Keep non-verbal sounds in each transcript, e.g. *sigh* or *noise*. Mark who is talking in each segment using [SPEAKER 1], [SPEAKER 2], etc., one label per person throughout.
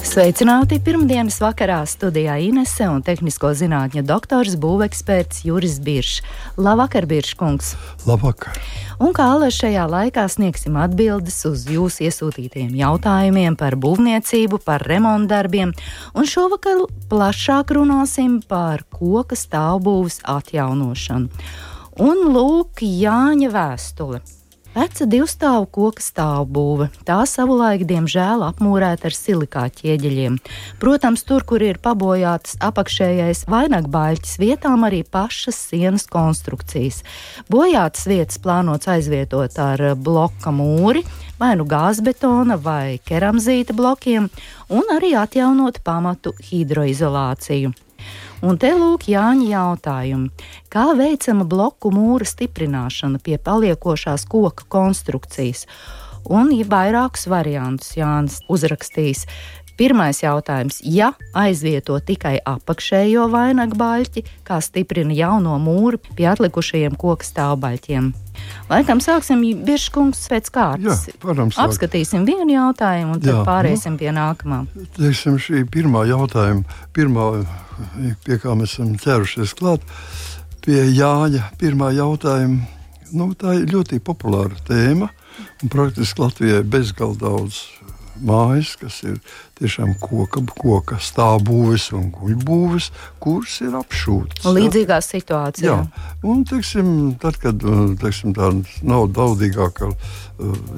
[SPEAKER 1] Sveicināti pirmdienas vakarā studijā Inese un tehnisko zinātņu doktors būveksperts Juris Biršs. Labvakar, Birškungs!
[SPEAKER 2] Labvakar!
[SPEAKER 1] Un kā lai šajā laikā sniegsim atbildes uz jūsu iesūtītajiem jautājumiem par būvniecību, par remontdarbiem, un šovakar plašāk runāsim par koka stāvbūves atjaunošanu. Un lūk, Jāņa vēstule. Veca divstāvu koka stāvbūve. Tā savulaik, diemžēl, apmūrēta ar silikāta ķieģeļiem. Protams, tur, kur ir pabojātas apakšējais vainagbaļķis, vietām arī pašas sienas konstrukcijas. Bojātas vietas plānots aizvietot ar bloka mūri, vai nu gāzbetona vai keramzīta blokiem, un arī atjaunot pamatu hidroizolāciju. Un te lūk, Jāņa jautājumi. Kā veicama bloku mūra stiprināšana pie paliekošās koka konstrukcijas? Un ir vairākus variantus Jānis uzrakstījis. Pirmais jautājums. Ja aizvieto tikai apakšējo vainagu baļķi, kā stiprina jauno mūru pie atlikušajiem koku stāvbaļķiem? Laikam sāksim Biržkungs pēc kārtas.
[SPEAKER 2] Jā, varam sākt.
[SPEAKER 1] Apskatīsim vienu jautājumu un tad
[SPEAKER 2] Jā,
[SPEAKER 1] pāriesim pie nākamā.
[SPEAKER 2] Teiksim, šī pirmā jautājuma, pirmā, pie kā mēs esam ķērušies klāt, pie Jāņa pirmā jautājuma. Nu, tā ir ļoti populāra tēma. Praktiski Latvijai bezgalīgi daudz mājas, kas ir tiešām koka, koka stāvbūves un guļbūves, kuras ir apšūtas.
[SPEAKER 1] Līdzīgā situācijā.
[SPEAKER 2] Jā, un teiksim, tad, kad teiksim, tā nav daudzīgāka uh,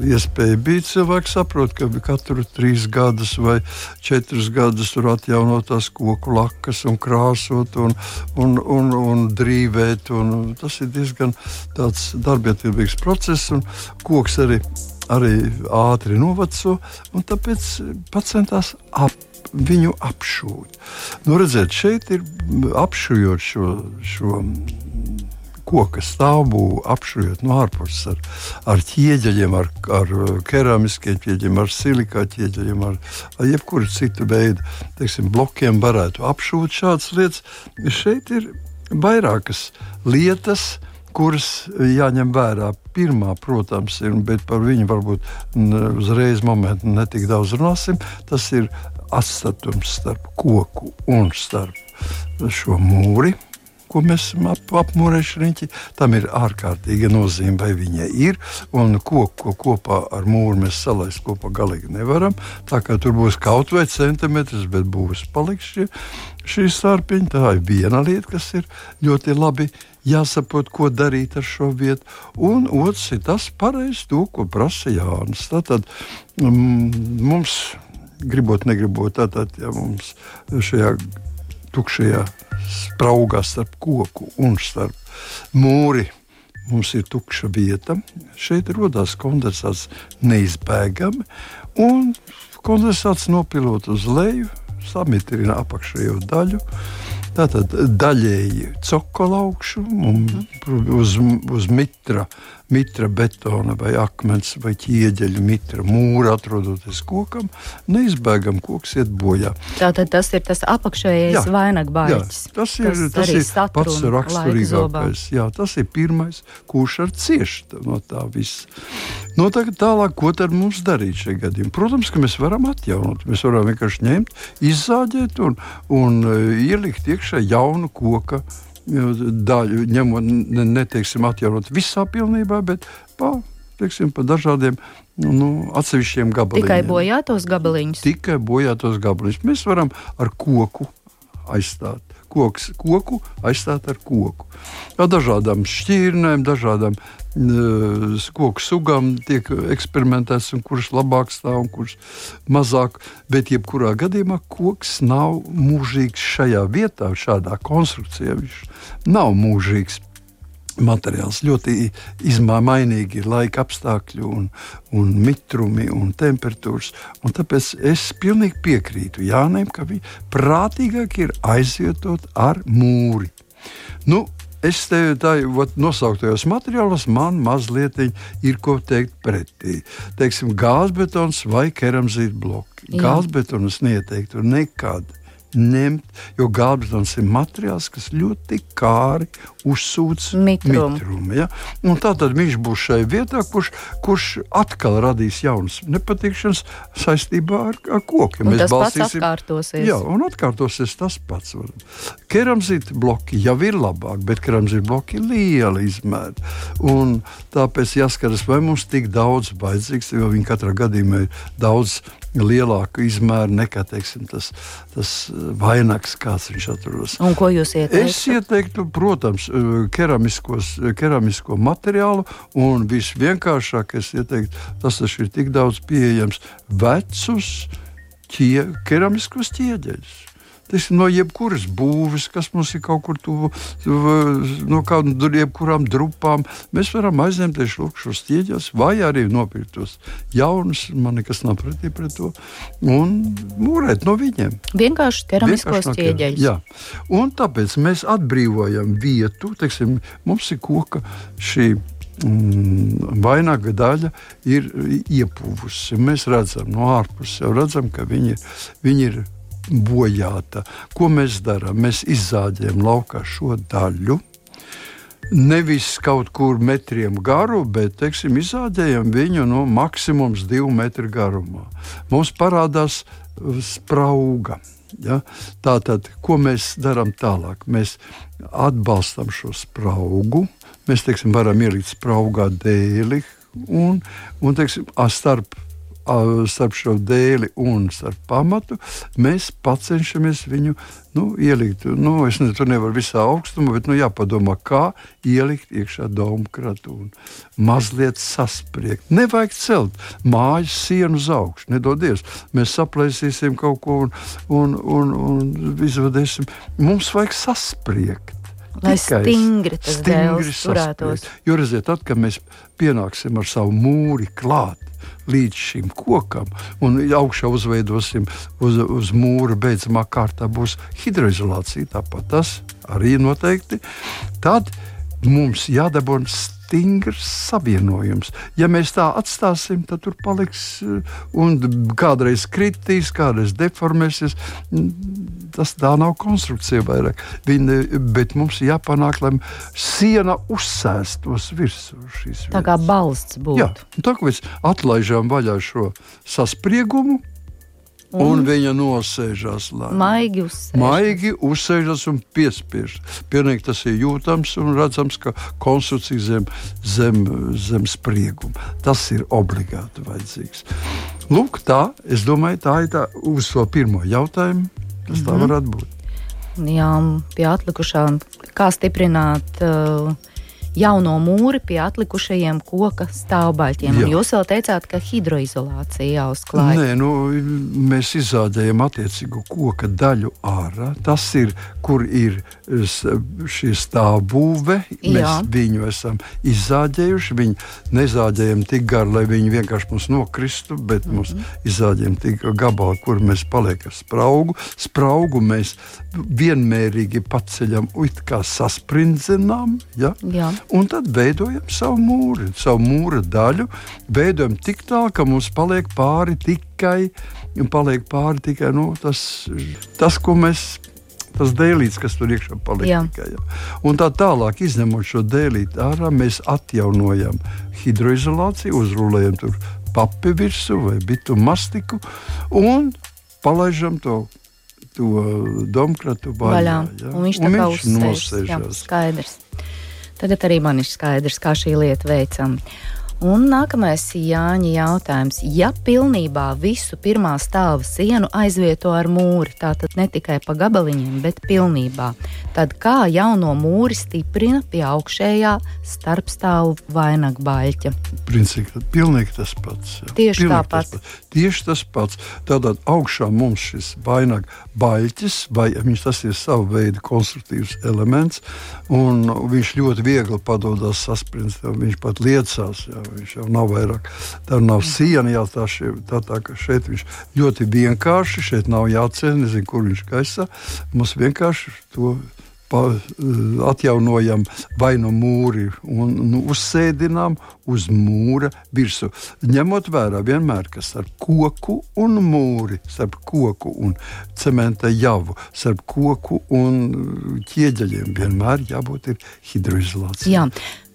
[SPEAKER 2] iespēja bija, cilvēks saprot, ka katru trīs gadus vai četrus gadus tur atjaunot tās koku lakas un krāsot un, un, un, un drīvēt. Un tas ir diezgan darbietilīgs process, un koks arī arī ātri noveco, un tāpēc pacientās ap, viņu apšūt. Nu, redziet, šeit ir apšujot šo, šo koka stāvbūvu, apšujot no ārpuses ar, ar ķieģeļiem, ar, ar keramiskiem ķieģeļiem, ar silikāta ķieģeļiem, ar, ar jebkuru citu veidu teiksim, blokiem varētu apšūt šādas lietas. Šeit ir vairākas lietas, kuras jāņem vērā. Pirmā, protams, ir, bet par viņu varbūt uzreiz momentu netik daudz runāsim. Tas ir atstatums starp koku un starp šo mūri. Ko mēs esam ap, apmūrējuši riņķi, tam ir ārkārtīga nozīme, vai viņa ir. Un koku ko kopā ar mūru mēs salaist kopā galīgi nevaram. Tā kā tur būs kaut vai centimetrs, bet būs paliks šie, šī starpiņa. Tā ir viena lieta, kas ir ļoti labi jāsaprot, ko darīt ar šo vietu. Un otrs ir tas pareizs, to, ko prasa Jānis. Tātad mm, mums, gribot, negribot, tātad, ja mums šajā tukšajā spraugā starp koku un starp mūri. Mums ir tukša vieta. Šeit rodas kondensāts neizbēgami, kondensāts nopilot uz leju, samitrina apakšējo daļu. Tātad daļēji cokola augšu un uz, uz mitra, mitra betona vai akmens vai ķieģeļa mitra mūra atrodoties kokam, neizbēgam koks iet bojā.
[SPEAKER 1] Tātad tas ir tas apakšējais vainagbāļķis.
[SPEAKER 2] Tas ir, tas ir pats raksturīgākais. Jā, tas ir pirmais, kurš ar cieš no tā visa. No nu, tagad tālāk, ko tad mums darīt šajā gadījumā? Protams, ka mēs varam atjaunot. Mēs varam vienkārši ņemt, izzāģēt un, un ielikt iekšā jaunu koku daļu, ņemot, ne, neteiksim, atjaunot visā pilnībā, bet pa, teiksim, pa dažādiem nu, atsevišķiem gabaliņiem.
[SPEAKER 1] Tikai bojātos gabaliņus.
[SPEAKER 2] Tikai bojātos gabaliņus. Mēs varam ar koku aizstāt koks, koku aizstāt ar koku. Ar dažādām šķirnēm, dažādām uh, koku sugām tiek eksperimentēts, kurš labāk stāv un kurš mazāk. Bet, jebkurā gadījumā, koks nav mūžīgs šajā vietā, šādā konstrukcijā. Viņš nav mūžīgs materiāls ļoti izmainīgi ir laika apstākļi, un, un mitrumi un temperatūras. Un tāpēc es pilnīgi piekrītu Jānim, ka prātīgāk ir aizvietot ar mūri. Nu, es tevi tādā nosauktajos materiālos man mazliet ir ko teikt pretī. Teiksim, gāzbetons vai keramzīta bloki. Gāzbetonu es neieteiktu nekad ņemt, jo gābetons ir materiāls, kas ļoti kāri uzsūc
[SPEAKER 1] mitrumu.
[SPEAKER 2] mitrumu ja? Un tātad viņš būs šai vietā, kurš, kurš atkal radīs jaunas nepatikšanas saistībā ar, ar kokiem.
[SPEAKER 1] Un tas balstīsim, pats atkārtosies.
[SPEAKER 2] Jā, un atkārtosies tas pats. Keramzīta bloki jau ir labāk, bet keramzīta bloki ir liela izmēra. Un tāpēc jāskatās, vai mums tik daudz vajadzīgs, jo viņi katrā gadījumā ir daudz lielāku izmēru nekā teiksim, tas, tas vainags, kāds viņš atrodas.
[SPEAKER 1] Un ko jūs ieteiktu?
[SPEAKER 2] Es ieteiktu, protams, keramisko materiālu, un visvienkāršākais ieteiktu, tas ir tik daudz pieejams, vecus ķie, keramiskos ķieģeļus. Tas no jebkuras būves, kas mums ir kaut kur tuvu, no kādām jebkurām drupām. Mēs varam aizņemt šos ķieģeļus, vai arī nopirkt tos jaunus. Man nekas nav pretī pret to. Un mūrēt no viņiem.
[SPEAKER 1] Vienkārši keramiskos no ķieģeļus.
[SPEAKER 2] Jā, un tāpēc mēs atbrīvojam vietu. Teiksim, mums ir koka šī mm, vainaga daļa ir iepuvusi. Mēs redzam no ārpuses, jau redzam, ka viņi, viņi ir bojāta. Ko mēs darām? Mēs izzāģējam laukā šo daļu. Nevis kaut kur metriem garu, bet teiksim, izādējam viņu no maksimums divu metru garumā. Mums parādās sprauga. Ja? Tātad, ko mēs darām tālāk? Mēs atbalstam šo spraugu. Mēs teiksim, varam ielikt spraugā dēli un, un teiksim, starp starp šo dēli un starp pamatu, mēs cenšamies viņu nu, ielikt. Nu, es nezinu, tur nevar visā augstumā, bet nu, jāpadomā, kā ielikt iekšā domu kratu un mazliet saspriegt. Nevajag celt mājas sienu uz augšu, nedodies. Mēs saplēsīsim kaut ko un, un, un, un izvadīsim. Mums vajag saspriegt.
[SPEAKER 1] Lai stingri tas stingri turētos.
[SPEAKER 2] Jo redziet, tad, kad mēs pienāksim ar savu mūri klāt, līdz šim kokam, un augšā uzveidosim uz, uz mūra beidzamā kārtā būs hidroizolācija. Tāpat tas arī noteikti. Tad mums jādabūna stingrs savienojums. Ja mēs tā atstāsim, tad tur paliks eh, un kādreiz kritīs, kādreiz deformēsies. Tas tā nav konstrukcija vairāk. Viņa, bet mums ir jāpanāk, lai siena uzsēstos virsū šīs vietas.
[SPEAKER 1] Tā kā balsts būtu. Jā,
[SPEAKER 2] tā kā mēs atlaižām vaļā šo saspriegumu, Un, viņa nosēžas
[SPEAKER 1] lēni. Maigi uzsēžas.
[SPEAKER 2] Maigi uzsēžas un piespiež. Pilnīgi tas ir jūtams un redzams, ka konstrukcija zem, zem, zem sprieguma. Tas ir obligāti vajadzīgs. Lūk, tā, es domāju, tā ir tā uz to pirmo jautājumu. Tas mm -hmm. tā mhm. varētu būt.
[SPEAKER 1] Jā, pie atlikušām, kā stiprināt uh, jauno mūri pie atlikušajiem koka stāvbaļķiem. Jūs vēl teicāt, ka hidroizolācija jāuzklāj.
[SPEAKER 2] Nē, nu, mēs izādējam attiecīgo koka daļu ārā. Tas ir, kur ir šī stāvbūve. Mēs Jā. viņu esam izzāģējuši. Viņu nezāģējam tik garu, lai viņi vienkārši mums nokristu, bet mm -hmm. mums izzāģējam tik gabalu, kur mēs paliekam spraugu. Spraugu mēs vienmērīgi paceļam, it kā sasprindzinām. Ja? Jā. Un tad veidojam savu mūri, savu mūra daļu. Veidojam tik tālu, ka mums paliek pāri tikai, paliek pāri tikai nu, tas, tas, ko mēs tas dēlīts, kas tur iekšā paliek. Jā. Tikai, jā. Un tā tālāk, izņemot šo dēlīti ārā, mēs atjaunojam hidroizolāciju, uzrūlējam tur papi virsmu vai bitu mastiku un palaidām to. To domkratu vaļā.
[SPEAKER 1] vaļā. Un viņš tā kā uzsēžas. Skaidrs. Tagad arī man ir skaidrs, kā šī lieta veicama. Un nākamais Jāņa jautājums. Ja pilnībā visu pirmā stāva sienu aizvieto ar mūri, tātad ne tikai pa gabaliņiem, bet pilnībā, tad kā jauno mūri stiprina pie augšējā starpstāvu vainagbaļķa?
[SPEAKER 2] Principā pilnīgi tas pats. Jā.
[SPEAKER 1] Tieši tāpat. Tas
[SPEAKER 2] pats. Tieši tas pats. Tātad augšā mums šis vainagbaļķis, vai viņš tas ir sava veida konstruktīvs elements, un viņš ļoti viegli padodas saspringst, viņš pat liecās. Jā Viņš jau nav vairāk. Tā nav siena, jā, tā, tā, ka šeit viņš ļoti vienkārši, šeit nav jāceļ, nezinu, kur viņš gaisā. Mums vienkārši to pa, atjaunojam vai no mūri un nu, uzsēdinām uz mūra virsmu. Ņemot vērā vienmēr, ka starp koku un mūri, starp koku un cementa javu, starp koku un ķieģeļiem vienmēr jābūt hidroizolācijai.
[SPEAKER 1] Jā.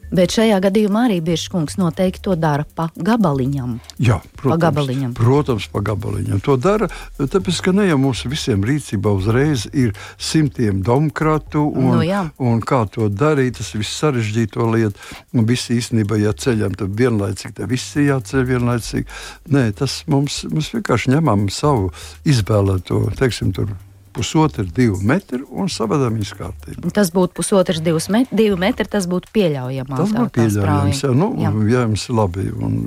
[SPEAKER 1] Bet šajā gadījumā arī Biržkungs noteikti to dara pa gabaliņam.
[SPEAKER 2] Jā, protams,
[SPEAKER 1] pa gabaliņam.
[SPEAKER 2] protams, pa gabaliņam. To dara, tāpēc, ka ne jau mums visiem rīcībā uzreiz ir simtiem demokrātu un,
[SPEAKER 1] Nu jā.
[SPEAKER 2] un kā to darīt, tas viss sarežģīto lietu. Un viss īstenībā, ja ceļam, tad vienlaicīgi, tad viss ir jāceļ vienlaicīgi. Nē, tas mums, mums vienkārši ņemam savu izvēlēto, teiksim, tur pusotru, divu metru un savādāk viņas kārtībā.
[SPEAKER 1] Tas būtu pusotrs, divs met, divi metri. Tas būtu pieļaujams.
[SPEAKER 2] Tas būtu pieļaujams. Jā, nu, jā. ja jums ir labi un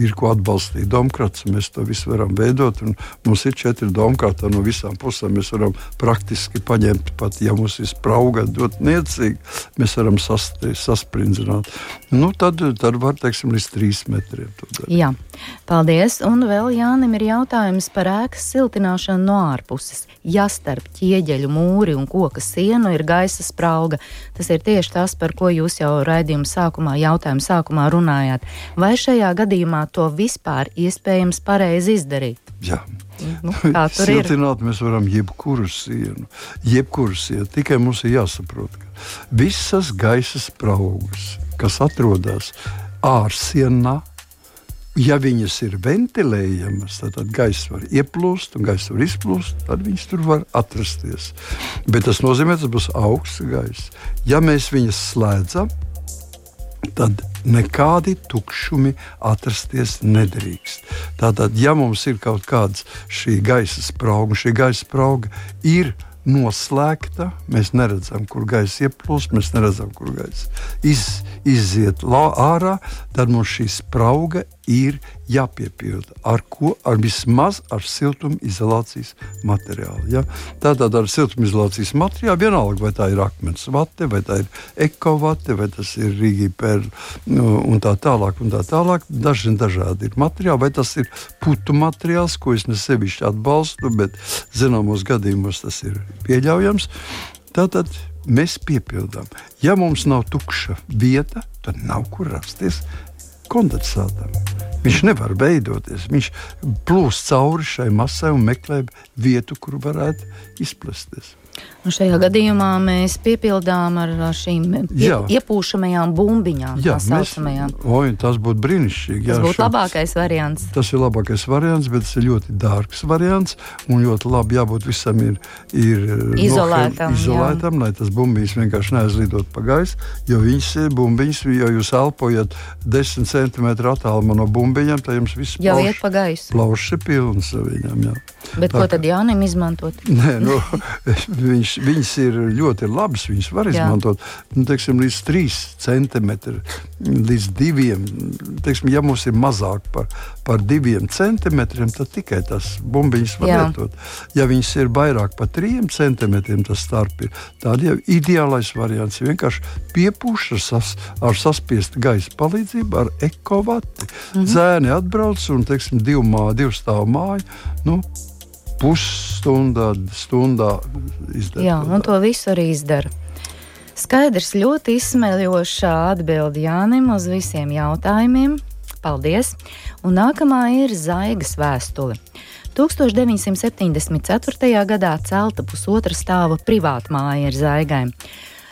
[SPEAKER 2] ir ko atbalstīt demokrāts, mēs to visu varam veidot. Mums ir četri demokrāti no visām pusēm. Mēs varam praktiski paņemt, pat ja mums ir sprauga ļoti niecīgi, mēs varam sast, saspringzināt. Nu, tad, tad var, teiksim, līdz trīs metriem.
[SPEAKER 1] Jā, paldies. Un vēl Jānim ir jautājums par ēkas siltināšanu no ārpuses ja starp ķieģeļu mūri un koka sienu ir gaisa sprauga. Tas ir tieši tas, par ko jūs jau raidījuma sākumā, jautājuma sākumā runājāt. Vai šajā gadījumā to vispār iespējams pareizi izdarīt?
[SPEAKER 2] Jā.
[SPEAKER 1] Nu, kā *laughs* tur ir?
[SPEAKER 2] Siltināt mēs varam jebkuru sienu, jebkuru sienu. Tikai mums ir jāsaprot, ka visas gaisa spraugas, kas atrodas ārsienā, ja viņas ir ventilējamas, tad, tad gaisa var ieplūst un gaisa var izplūst, tad viņas tur var atrasties. Bet tas nozīmē, ka tas būs augsts gaisa. Ja mēs viņas slēdzam, tad nekādi tukšumi atrasties nedrīkst. Tātad, ja mums ir kaut kāda šī gaisa sprauga, šī gaisa sprauga ir noslēgta, mēs neredzam, kur gaisa ieplūst, mēs neredzam, kur gaisa iz, iziet ārā, tad mums šī sprauga ir jāpiepilda. Ar ko? Ar vismaz ar siltumizolācijas materiālu. Ja? Tātad ar siltumizolācijas materiālu vienalga, vai tā ir akmens vate, vai tā ir ekovate, vai tas ir rīgi per nu, un tā tālāk. Un tā tālāk. Daži dažādi ir materiāli, vai tas ir putu materiāls, ko es ne sevišķi atbalstu, bet zināmos gadījumos tas ir pieļaujams. Tātad mēs piepildām. Ja mums nav tukša vieta, tad nav kur rasties kondensātam. Viņš nevar veidoties. Viņš plūst cauri šai masai un meklē vietu, kur varētu izplesties.
[SPEAKER 1] Un šajā gadījumā mēs piepildām ar šīm pie, jā. iepūšamajām bumbiņām.
[SPEAKER 2] Jā, mēs, oj, tas būtu brīnišķīgi.
[SPEAKER 1] Tas jā, būtu šo, labākais variants.
[SPEAKER 2] Tas ir labākais variants, bet tas ir ļoti dārgs variants. Un ļoti labi jābūt visam ir, ir
[SPEAKER 1] izolētam,
[SPEAKER 2] nohem, izolētam lai tas bumbiņas vienkārši neaizlidot pa gaisu. Jo viņas bumbiņas, jo jūs elpojat 10 cm attālumā no bumbiņām, tad jums viss
[SPEAKER 1] jau plauš, iet pa gaisu.
[SPEAKER 2] Plaušs ir pilns viņam. Jā.
[SPEAKER 1] Bet Tā, ko tad Jānim izmantot?
[SPEAKER 2] Nē, nu, *laughs* viņš, viņas ir ļoti labas. Viņas var izmantot nu, teiksim, līdz 3 centimetriem, līdz 2. Teiksim, ja mums ir mazāk par, par 2 centimetriem, tad tikai tas bumbiņas var Jā. lietot. Ja viņas ir vairāk par 3 centimetriem, tas starp ir tāds jau ideālais variants. Vienkārši piepūš ar, sas, ar saspiestu gaisa palīdzību, ar ekovati. Mm -hmm. Zēni atbrauc un teiksim, divu, mā, divu stāvu māju. Nu, pusstundā, stundā
[SPEAKER 1] izdarīt. Jā, un to visu arī izdara. Skaidrs, ļoti izsmeļošā atbilde Jānim uz visiem jautājumiem. Paldies! Un nākamā ir Zaigas vēstule. 1974. gadā celta pusotra stāva privāta māja ar zaigaim.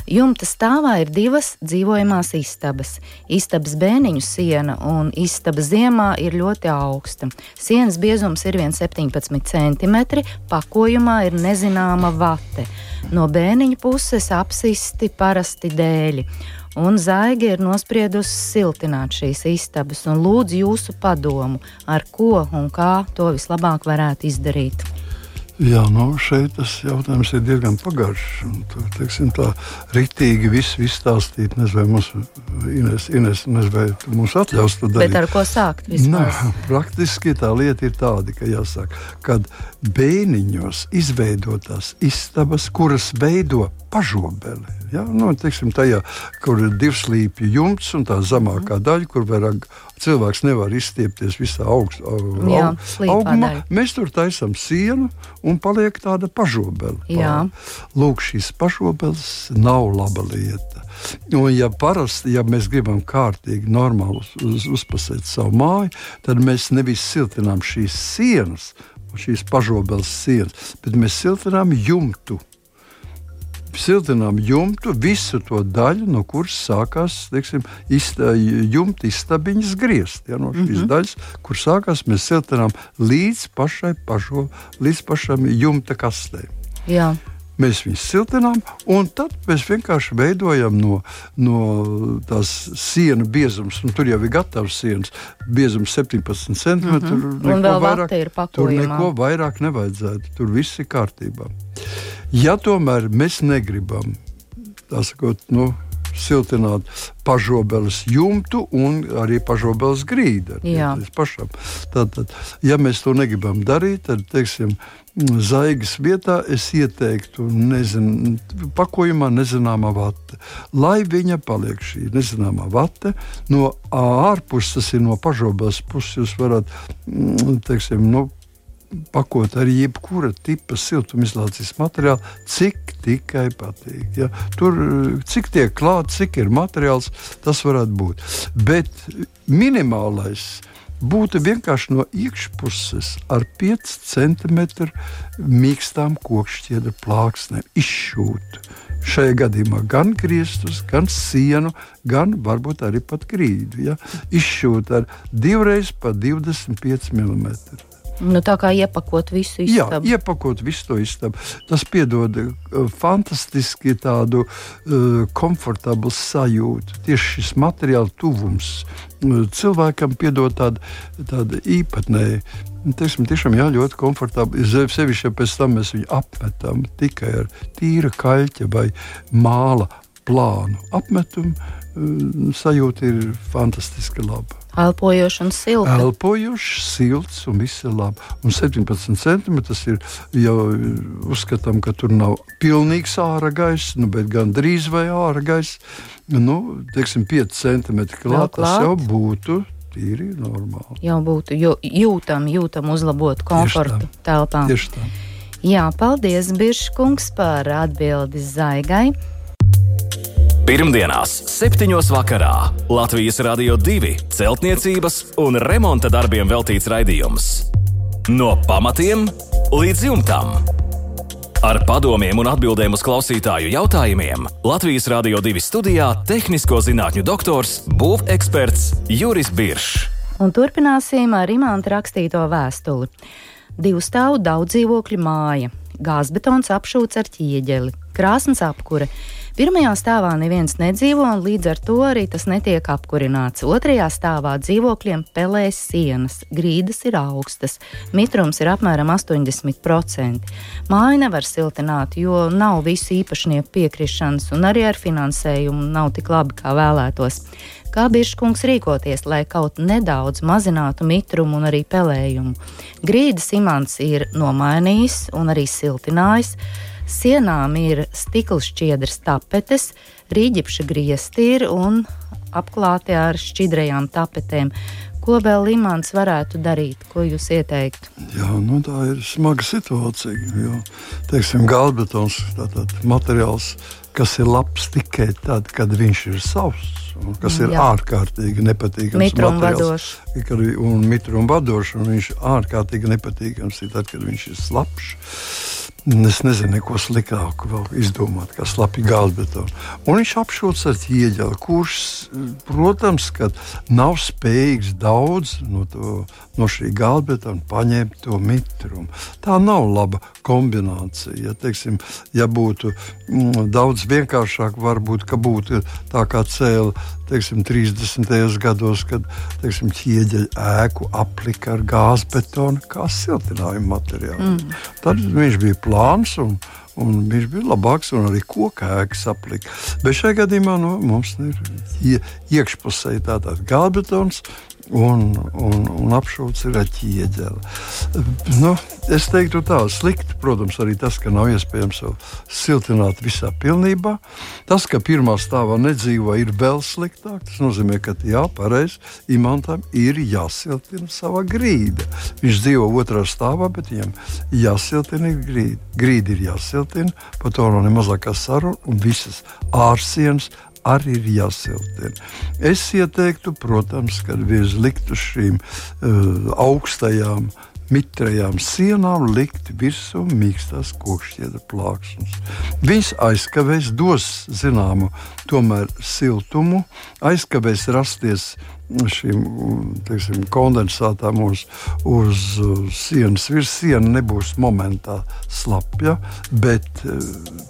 [SPEAKER 1] Jumta stāvā ir divas dzīvojamās istabas. Istabas bēniņu siena un istaba ziemā ir ļoti augsta. Sienas biezums ir 1,17 cm, pakojumā ir nezināma vate. No bēniņa puses apsisti parasti dēļi un Zaiga ir nospriedusi siltināt šīs istabas un lūdz jūsu padomu, ar ko un kā to vislabāk varētu izdarīt.
[SPEAKER 2] Jā, nu šeit tas jautājums ir diezgan pagaršs. Tur, teiksim, tā rītīgi viss izstāstīt, nezinu, mums, Ines, Ines, nezinu, vai mums atļaus to darīt.
[SPEAKER 1] Bet ar ko sākt?
[SPEAKER 2] Nē, praktiski tā lieta ir tāda, ka jāsaka, kad bēniņos izveidotās istabas, kuras veido pažobeli. Ja? Nu, teiksim, tajā, kur ir divi slīpju jumts un tā zemākā daļa, kur vairāk cilvēks nevar izstiepties visā augst,
[SPEAKER 1] Jā,
[SPEAKER 2] augumā. Mēs tur taisām sienu un paliek tāda pažobele. Lūk, šīs pažobeles nav laba lieta. Un, ja parasti, ja mēs gribam kārtīgi, normāli uz, uzpasēt savu māju, tad mēs nevis siltinām šīs sienas, šīs pažobeles sienas, bet mēs siltinām jumtu siltinām jumtu, visu to daļu, no kuras sākās teiksim, izta, jumta izstabiņas griezt. Ja, no šīs mm -hmm. daļas, kur sākās, mēs siltinām līdz pašai pašo, līdz pašam jumta kastei.
[SPEAKER 1] Jā.
[SPEAKER 2] Mēs viņus siltinām, un tad mēs vienkārši veidojam no, no tās sienu biezums. Tur jau ir gatavs sienas, biezums 17 cm. Mm -hmm.
[SPEAKER 1] Un vēl vairāk.
[SPEAKER 2] Tur neko vairāk nevajadzētu. Tur viss ir kārtībā. Ja tomēr mēs negribam sakot, nu, siltināt pašobeles jumtu un arī pašobeles grīdu. Tad, tad, ja mēs to negribam darīt, tad teiksim, zaigas vietā es ieteiktu nezin, pakojumā nezināmā vate. Lai viņa paliek šī nezināmā vate, no ārpuses, tas ir no pašobeles puses, jūs varat mm, teiksim, nu, pakot arī jebkura tipa siltumizolācijas materiālu, cik tikai patīk. Ja? Tur cik tiek klāts, cik ir materiāls, tas varētu būt. Bet minimālais būtu vienkārši no iekšpuses ar 5 cm mīkstām kokšķiedra plāksnēm izšūt. Šajā gadījumā gan griestus, gan sienu, gan varbūt arī pat grīdu. Ja? Izšūt ar divreiz pa 25 mm.
[SPEAKER 1] Nu, tā kā iepakot visu
[SPEAKER 2] istabu. Jā, iepakot visu to istabu. Tas piedod uh, fantastiski tādu uh, komfortablu sajūtu. Tieši šis materiāla tuvums uh, cilvēkam piedod tādu, tādu īpatnēju. Teiksim, tiešām jā, ļoti komfortabli. Sevišķi, ja pēc tam mēs viņu apmetam tikai ar tīra kaļķa vai māla plānu apmetumu, uh, sajūta ir fantastiski laba.
[SPEAKER 1] Elpojošs un silts.
[SPEAKER 2] Elpojošs, silts un viss ir labi. Un 17 centimetri tas ir jau uzskatām, ka tur nav pilnīgs ārā gaiss, nu, bet gan drīz vai ārā gaiss. Nu, teiksim, 5 centimetri klāt, tas jau būtu tīri normāli.
[SPEAKER 1] Jau būtu jūtam, jūtam uzlabot komfortu
[SPEAKER 2] Tieši
[SPEAKER 1] telpā.
[SPEAKER 2] Tieši tā.
[SPEAKER 1] Jā, paldies, Biržkungs, par atbildi Zaigai.
[SPEAKER 3] Pirmdienās, 7. vakarā Latvijas Rādio 2 celtniecības un remonta darbiem veltīts raidījums. No pamatiem līdz jumtam. Ar padomiem un atbildēm uz klausītāju jautājumiem Latvijas Rādio 2 studijā - tehnisko zinātņu doktors, būveksperts Juris Biršs.
[SPEAKER 1] Un turpināsim ar imanta rakstīto vēstuli. Divu stāvu daudz dzīvokļu māja, gāzbetons apšūts ar ķieģeli, krāsnes apkure Pirmajā stāvā neviens nedzīvo, un līdz ar to arī tas netiek apkurināts. Otrajā stāvā dzīvokļiem pelēs sienas, grīdas ir augstas, mitrums ir apmēram 80%. Māju nevar siltināt, jo nav visu īpašnieku piekrišanas, un arī ar finansējumu nav tik labi, kā vēlētos. Kā Biržkungs rīkoties, lai kaut nedaudz mazinātu mitrumu un arī pelējumu? Grīdas imants ir nomainījis un arī siltinājis. Sienām ir stikla šķiedras tapetes, rīģipša griezti ir un apklāti ar šķidrajām tapetēm. Ko vēl Limāns varētu darīt? Ko jūs ieteiktu?
[SPEAKER 2] Jā, nu, tā ir smaga situācija. Jo, teiksim, galbetons ir materiāls, kas ir labs tikai tad, kad viņš ir savs. Kas ir Jā. ārkārtīgi nepatīkams.
[SPEAKER 1] Mitrumvadošs.
[SPEAKER 2] Un mitrumvadošs, un viņš ir ārkārtīgi nepatīkams tad, kad viņš ir slapjš. Es nezinu, neko sliktāku vēl izdomāt, kā slapja gāzbetonu. Un viņš apšauts ar ķieģeli, kurš, protams, nav spējīgs daudz no, to, no šī gāzbetona paņemt to mitrumu. Tā nav laba kombinācija. Ja, teiksim, ja būtu mm, daudz vienkāršāk, varbūt būtu tā kā cēlā teiksim, 30. gados, kad teiksim, ķieģeļa ēku aplika ar gāzbetonu kā siltinājuma materiālu. Mm. Tad viņš bija plāns un, un viņš bija labāks un arī koka ēkas aplika. Bet šajā gadījumā nu, mums ir iekšpusē tātad gāzbetons un, un, un apšauts ir ķieģeli. Nu, es teiktu tā, slikti, protams, arī tas, ka nav iespējams siltināt visā pilnībā. Tas, ka pirmā stāvā nedzīvo, ir vēl sliktāk. Tas nozīmē, ka jā, pareizi, imantam ir jāsiltina sava grīda. Viņš dzīvo otrā stāvā, bet viņam jāsiltina grīda. Grīda ir jāsiltina, par to nav ne mazākā saruna, un visas ārsienas arī ir jāsiltina. Es ieteiktu, protams, ka virs likt uz šīm uh, augstajām mitrajām sienām likt virsū mīkstās kokšķiedra plāksnes. Viņas aizkavēs, dos zināmu tomēr siltumu, aizkavēs rasties šīm teiksim, kondensātām uz, uz sienas. Virs sienas nebūs momentā slapja, bet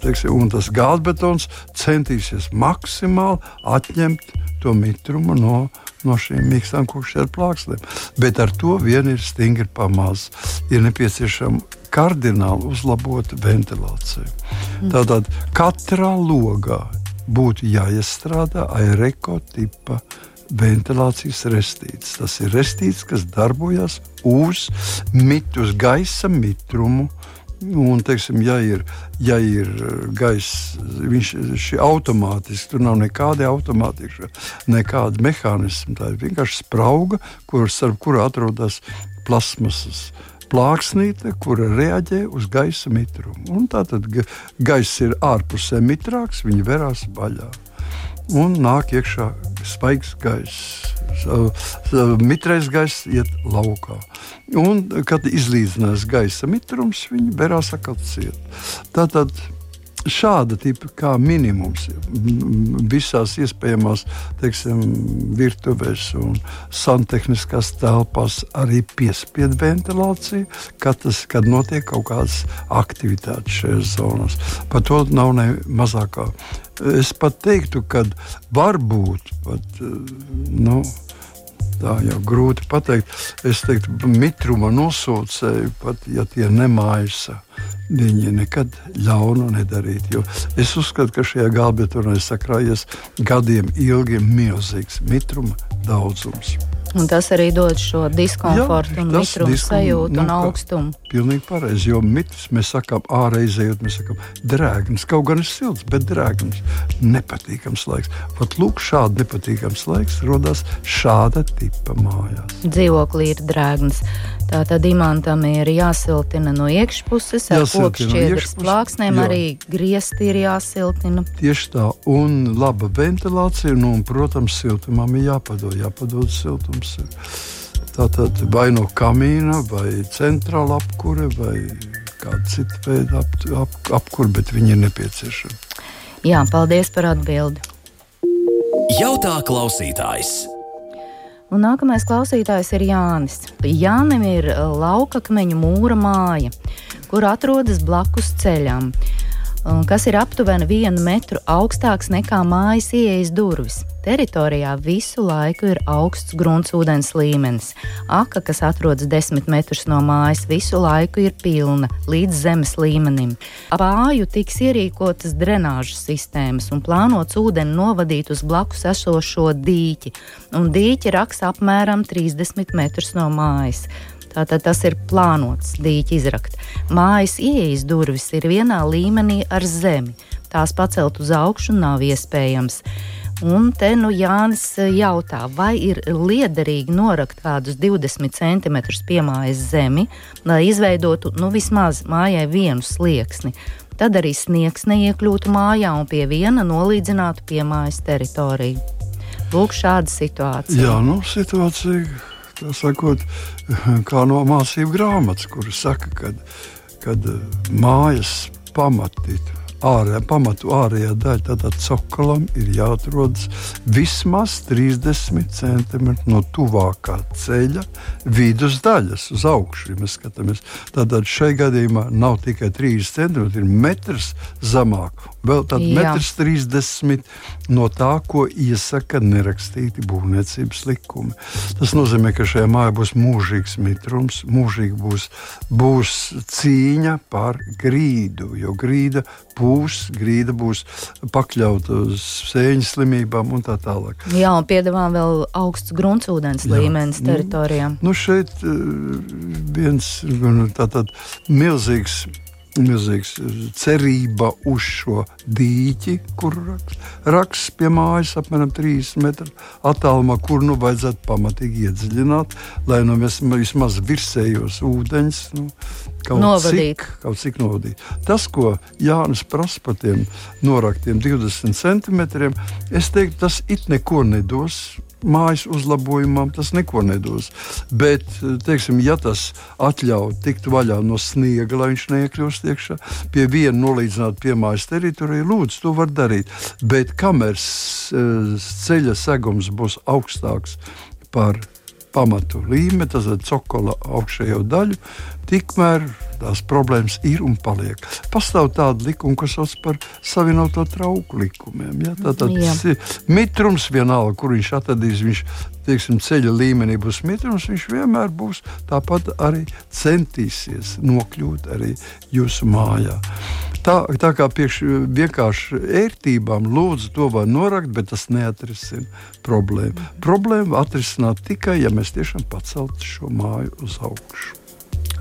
[SPEAKER 2] teiksim, tas gāzbetons centīsies maksimāli atņemt to mitrumu no, no šīm mīkstām kukšķēru plāksnēm. Bet ar to vien ir stingri pamazs. Ir nepieciešama kardināli uzlabota ventilācija. Mm. Tātad katrā logā būtu jāiestrādā aereko tipa ventilācijas restīts. Tas ir restīts, kas darbojas uz, mit, uz gaisa mitrumu. Un, teiksim, ja ir, ja ir gaiss, viņš ir automātiski, tur nav nekāda automātiska, nekāda mehānisma. Tā ir vienkārši sprauga, kur, starp kuru atrodas plasmasas plāksnīte, kura reaģē uz gaisa mitrumu. Un tā tad gaiss ir ārpusē mitrāks, viņi verās vaļā un nāk iekšā spaigs gaiss. Mitrais gaiss iet laukā. Un, kad izlīdzinās gaisa mitrums, viņi berās atkal ciet. Tātad šāda tipa kā minimums visās iespējamās teiksim, virtuvēs un santehniskās telpās arī piespiedu ventilāciju, kad, tas, kad notiek kaut kādas aktivitātes šajās zonās. Par to nav ne mazākā. Es pat teiktu, ka varbūt pat. Nu, Tā jau grūti pateikt. Es teiktu, mitruma nosaucēji, pat ja tie nemājas viņi nekad ļaunu nedarīt. Es uzskatu, ka šajā gābetonā ir sakrājies gadiem ilgi milzīgs mitruma daudzums.
[SPEAKER 1] Un tas arī dod šo diskomfortu, Jā, un mitrumu diskom, sajūtu nu, un augstumu.
[SPEAKER 2] Pilnīgi pareizi, jo mitus mēs sakām ārreizējot, mēs sakām drēgns. Kaut gan ir silts, bet drēgns. Nepatīkams laiks. Pat lūk, šāda nepatīkams laiks rodas šāda tipa mājās.
[SPEAKER 1] Dzīvoklī ir drēgns. Tā tad imantam ir jāsiltina no iekšpuses, ar kokšķiedras no plāksnēm jā. arī griezti ir jāsiltina.
[SPEAKER 2] Tieši tā, un laba ventilācija, nu, un, protams, siltumam ir jāpadod, jāpadod siltums. Tātad vai no kamīna, vai centrāla apkure, vai kāda cita veida ap, ap, apkure, bet viņi ir nepieciešami.
[SPEAKER 1] Jā, paldies par atbildi.
[SPEAKER 3] Jautā klausītājs.
[SPEAKER 1] Un nākamais klausītājs ir Jānis. Jānim ir laukakmeņu mūra māja, kur atrodas blakus ceļam, kas ir aptuveni vienu metru augstāks nekā mājas ieejas durvis. Teritorijā visu laiku ir augsts gruntsūdens līmenis. Aka, kas atrodas desmit metrus no mājas, visu laiku ir pilna līdz zemes līmenim. Pāju tiks ierīkotas drenāžas sistēmas un plānots ūdeni novadīt uz blakus esošo dīķi, un dīķi raks apmēram 30 metrus no mājas. Tātad tas ir plānots dīķi izrakt. Mājas ieejas durvis ir vienā līmenī ar zemi. Tās pacelt uz augšu nav iespējams. Un te nu Jānis e, jautā, vai ir liederīgi norakt kādus 20 cm piemājas zemi, lai izveidotu nu, vismaz mājai vienu slieksni. Tad arī sniegs neiekļūtu mājā un pie viena nolīdzinātu piemājas teritoriju. Lūk, šāda situācija.
[SPEAKER 2] Jā, nu, situācija, sakot, kā no mācību grāmatas, kuras saka, ka kad mājas pamatīt ārējā, pamatu ārējā daļa, tātad cokolam ir jāatrodas vismaz 30 cm no tuvākā ceļa vidus daļas uz augšu. Ja mēs skatāmies, tad šai gadījumā nav tikai 30 cm, ir metrs zemāk. Vēl tāds 1,30 m no tā, ko iesaka nerakstīti būvniecības likumi. Tas nozīmē, ka šajā mājā būs mūžīgs mitrums, mūžīgi būs, būs cīņa par grīdu, jo grīda būs, grīda būs pakļauta uz sēņu slimībām un tā tālāk.
[SPEAKER 1] Jā, un piedāvā vēl augsts gruntsūdens līmenis teritorijām.
[SPEAKER 2] Nu, nu šeit viens tātad milzīgs milzīgs eh, cerība uz šo dīķi, kur raksts pie mājas apmēram 30 metru attālumā, kur nu vajadzētu pamatīgi iedziļināt, lai nu mēs vismaz virsējos ūdeņus nu, kaut,
[SPEAKER 1] novadīt.
[SPEAKER 2] cik, kaut cik novadīt. Tas, ko Jānis prasa par tiem noraktiem 20 centimetriem, es teiktu, tas it neko nedos mājas uzlabojumam tas neko nedos. Bet, teiksim, ja tas atļauj tikt vaļā no sniega, lai viņš neiekļūst iekšā, pie viena nolīdzināt pie mājas teritoriju, lūdzu, to var darīt. Bet kamēr ceļa segums būs augstāks par pamatu līmeni, tas ir cokola augšējo daļu, tikmēr tās problēmas ir un paliek. Pastāv tāda likuma, kas sauc par savienoto trauku likumiem. Ja? Tātad mitrums vienalga, kur viņš atradīs. Viņš teiksim, ceļa līmenī būs mitrums, viņš vienmēr būs tāpat arī centīsies nokļūt arī jūsu mājā. Tā, tā kā priekš vienkārši ērtībām lūdzu to var norakt, bet tas neatrisina problēmu. Problēmu atrisināt tikai, ja mēs tiešām paceltu šo māju uz augšu.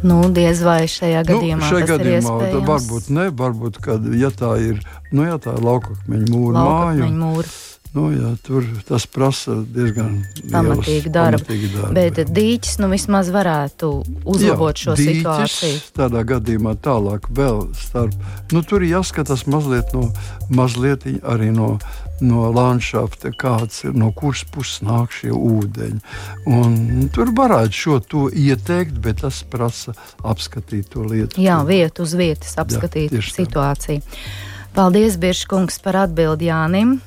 [SPEAKER 1] Nu, diez vai šajā nu, gadījumā nu, šajā gadījumā
[SPEAKER 2] varbūt ne, varbūt, kad, ja tā ir, nu, ja tā ir laukakmeņa mūra
[SPEAKER 1] māja. Mūra.
[SPEAKER 2] Nu, jā, tur tas prasa diezgan
[SPEAKER 1] pamatīgu darbu.
[SPEAKER 2] Pamatīgi darbu
[SPEAKER 1] bet dīķis nu, vismaz varētu uzlabot jā, šo dīķis, situāciju.
[SPEAKER 2] Tādā gadījumā tālāk vēl starp. Nu, tur ir jāskatās mazliet, no, mazliet arī no, no landšafta, kāds ir, no kuras puses nāk šie ūdeņi. Un, tur varētu šo to ieteikt, bet tas prasa apskatīt to lietu.
[SPEAKER 1] Jā, vietu uz vietas apskatīt jā, situāciju. Paldies, Biržkungs, par atbildi Jānim.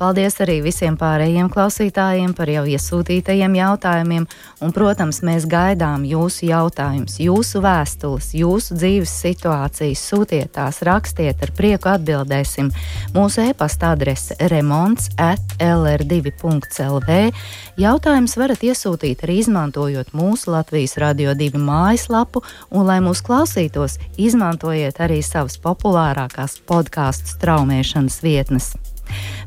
[SPEAKER 1] Paldies arī visiem pārējiem klausītājiem par jau iesūtītajiem jautājumiem, un, protams, mēs gaidām jūsu jautājumus, jūsu vēstules, jūsu dzīves situācijas. Sūtiet tās, rakstiet, ar prieku atbildēsim. Mūsu e-pasta adrese remonds at lr2.lv. Jautājumus varat iesūtīt arī izmantojot mūsu Latvijas Radio 2 mājaslapu, un, lai mūs klausītos, izmantojiet arī savas populārākās podkāstu straumēšanas vietnes.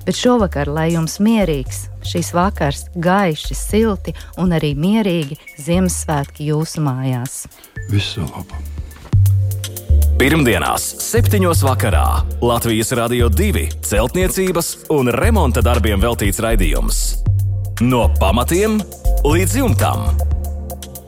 [SPEAKER 1] Bet šovakar, lai jums mierīgs šīs vakars, gaiši, silti un arī mierīgi Ziemassvētki jūsu mājās.
[SPEAKER 2] Visu labu!
[SPEAKER 3] Pirmdienās, 7. vakarā Latvijas Rādio 2 celtniecības un remonta darbiem veltīts raidījums. No pamatiem līdz jumtam!